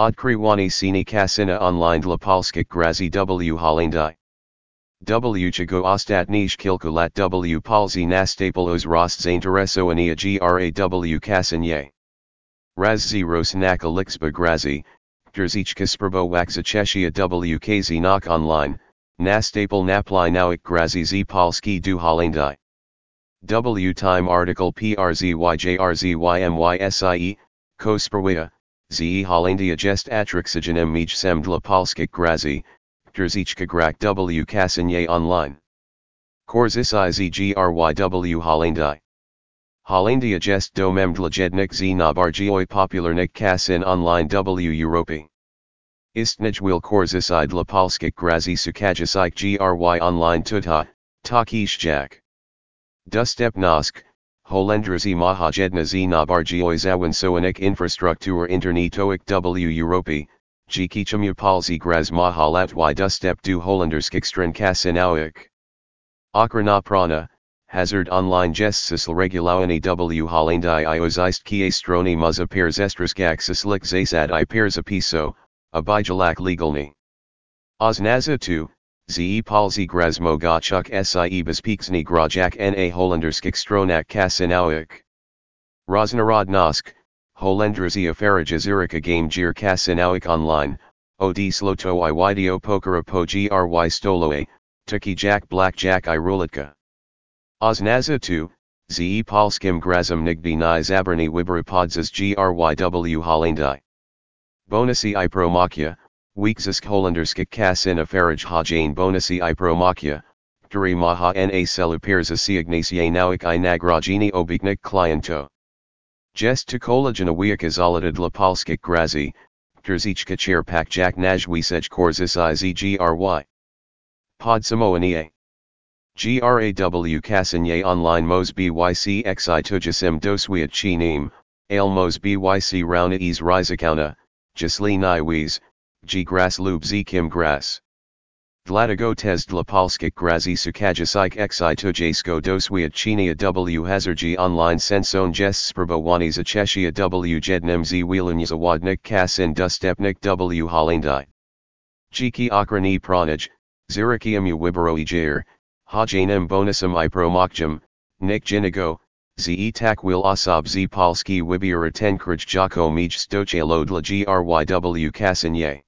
Odkrywanie sini kasina online dla polskich grazi w Hollandi. W czego ostatnich kilku lat w Polsce nastaplos rozzainteresowania graw kasinie. Raz z rosnaka liczba grazi, Grzeczka spróbować zachesia w kz kazinoch online, nastapel napli nauik grazi z Polski du Hollandi. W time article PRZYJRZYMYSIE, Kosprawia, ze Hollandia jest atryksygenem mij sem dla polskich grazi, Grzeczka grak w kasinie online. Korzystaj gryw Hollandi. Hollandia jest domem dla jednych z najbardziej popularnych kasin online w Europie. Istnij will korzystaj dla polskich grazi sukajisk gry online tuta, takiś jak. Dostępność, Holendrzy Mahajedna z najbardziej zaawansowanych infrastruktur internetowych w Europie, Dzikichemu Polsce graz mahalatwy dostęp do holenderskich stron kasinowych. Ochrona prana, hazard online jest regulowany w Hollandi iozist kie strony muza pairs estraskak slik zasad i pairs apiso, abijalak legalny. Oznaza 2, ze Polsce graz mogachuk sie bezpieczny grajak na holenderskich stronach kasinowych. Roznarodnosk, Holendrzy afarage zurika game gier kasinowych online, od sloto i wideo pokera po gry stoloe, taki jack blackjack i ruletka. Oznaza 2, ze polskim grazem nigdy ni zabrany wibry podzas gryw Hollandi. Bonusy i promakia, Weekzisk Holenderskik kasin afarage hajane bonusy i promakia, Duri maha na celupirza siagnacie nauik i nagrajini obignik kliento. Jest wiakazalata dla polskik grazi, Drzichka chirpak jak najwisej korzystaj z gry. Podsamoanie. GRAW Kasinye online mos BYC xi tujasim doswiat chi neem, ale mos BYC rauna is rizikauna, Jasli niwis, g grass lub z kim grass. Dlatego też dla polskich grazi sukajasik exitujasko doswiadczenia w g online senson jest spróbowanie zaczeszia w jednym z wielonia zawadnik kasin dostępnik w holandii. Jiki okrani pranaj, zirikiam u wibero ijair, hajanem bonusem i promokjem, nik jinigo, ze takwil asab z polski wibiera tenkraj jako mij stochelo gryw kasinye.